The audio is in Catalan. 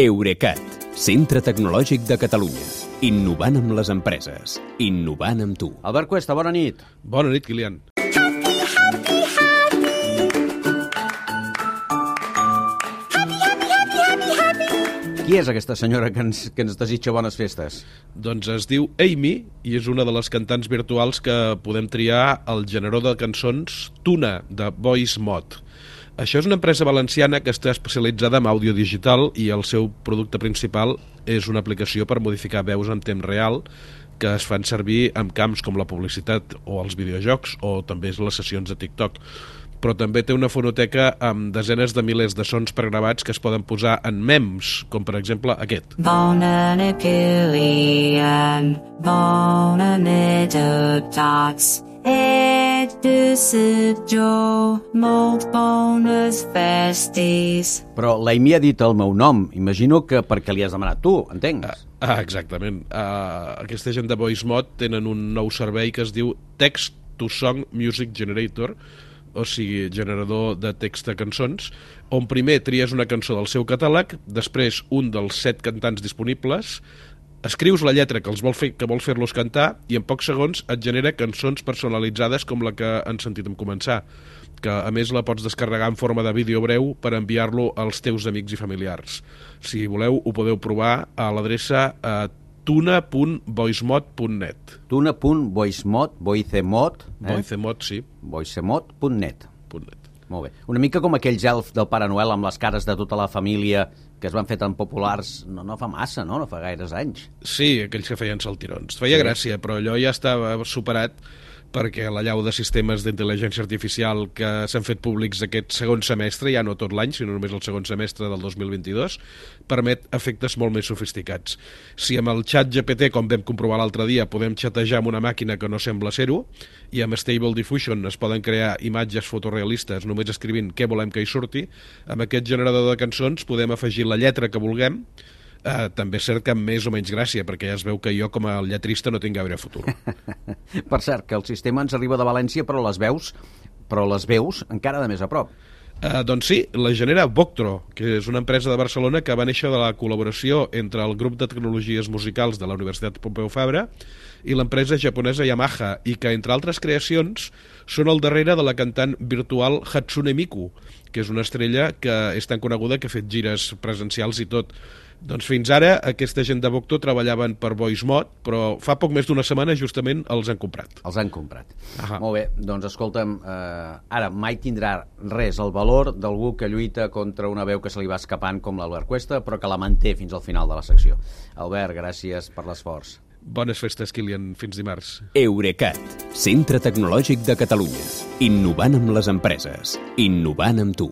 Eurecat, centre tecnològic de Catalunya. Innovant amb les empreses. Innovant amb tu. Albert Cuesta, bona nit. Bona nit, Kilian. Qui és aquesta senyora que ens, que ens desitja bones festes? Doncs es diu Amy i és una de les cantants virtuals que podem triar el generador de cançons Tuna, de Voice Mod. Això és una empresa valenciana que està especialitzada en àudio digital i el seu producte principal és una aplicació per modificar veus en temps real que es fan servir en camps com la publicitat o els videojocs o també les sessions de TikTok però també té una fonoteca amb desenes de milers de sons pregravats que es poden posar en mems, com per exemple aquest. Bona nit, Kilian. Bona nit, tots. Et desitjo molt bones festes. Però l'Amy ha dit el meu nom. Imagino que perquè li has demanat tu, entenc? Ah, exactament. Uh, aquesta gent de VoiceMod tenen un nou servei que es diu Text to Song Music Generator, o sigui, generador de text de cançons, on primer tries una cançó del seu catàleg, després un dels set cantants disponibles, escrius la lletra que els vol fer que vol fer-los cantar i en pocs segons et genera cançons personalitzades com la que han sentit en començar que a més la pots descarregar en forma de vídeo breu per enviar-lo als teus amics i familiars. Si voleu, ho podeu provar a l'adreça eh, tuna.voicemod.net. Tuna.voicemod, voicemod, eh? Voicemod, sí. voicemod.net. .net. Molt bé. Una mica com aquells elf del Pare Noel amb les cares de tota la família que es van fer tan populars no, no fa massa, no? No fa gaires anys. Sí, aquells que feien saltirons. Feia Sí. gràcia, però allò ja estava superat perquè la llau de sistemes d'intel·ligència artificial que s'han fet públics aquest segon semestre, ja no tot l'any, sinó només el segon semestre del 2022, permet efectes molt més sofisticats. Si amb el xat GPT, com vam comprovar l'altre dia, podem xatejar amb una màquina que no sembla ser-ho, i amb Stable Diffusion es poden crear imatges fotorealistes només escrivint què volem que hi surti, amb aquest generador de cançons podem afegir la lletra que vulguem, Eh, també és cert que amb més o menys gràcia, perquè ja es veu que jo com a lletrista no tinc gaire futur. Per cert, que el sistema ens arriba de València, però les veus però les veus encara de més a prop. Uh, doncs sí, la genera Voctro, que és una empresa de Barcelona que va néixer de la col·laboració entre el grup de tecnologies musicals de la Universitat Pompeu Fabra i l'empresa japonesa Yamaha, i que, entre altres creacions, són al darrere de la cantant virtual Hatsune Miku, que és una estrella que és tan coneguda que ha fet gires presencials i tot. Doncs fins ara aquesta gent de Vocto treballaven per VoiceMod, però fa poc més d'una setmana justament els han comprat. Els han comprat. Ahà. Molt bé, doncs escolta'm, eh, ara mai tindrà res el valor d'algú que lluita contra una veu que se li va escapant com l'Albert Cuesta, però que la manté fins al final de la secció. Albert, gràcies per l'esforç. Bones festes, Kilian. Fins dimarts. Eurecat, centre tecnològic de Catalunya. Innovant amb les empreses. Innovant amb tu.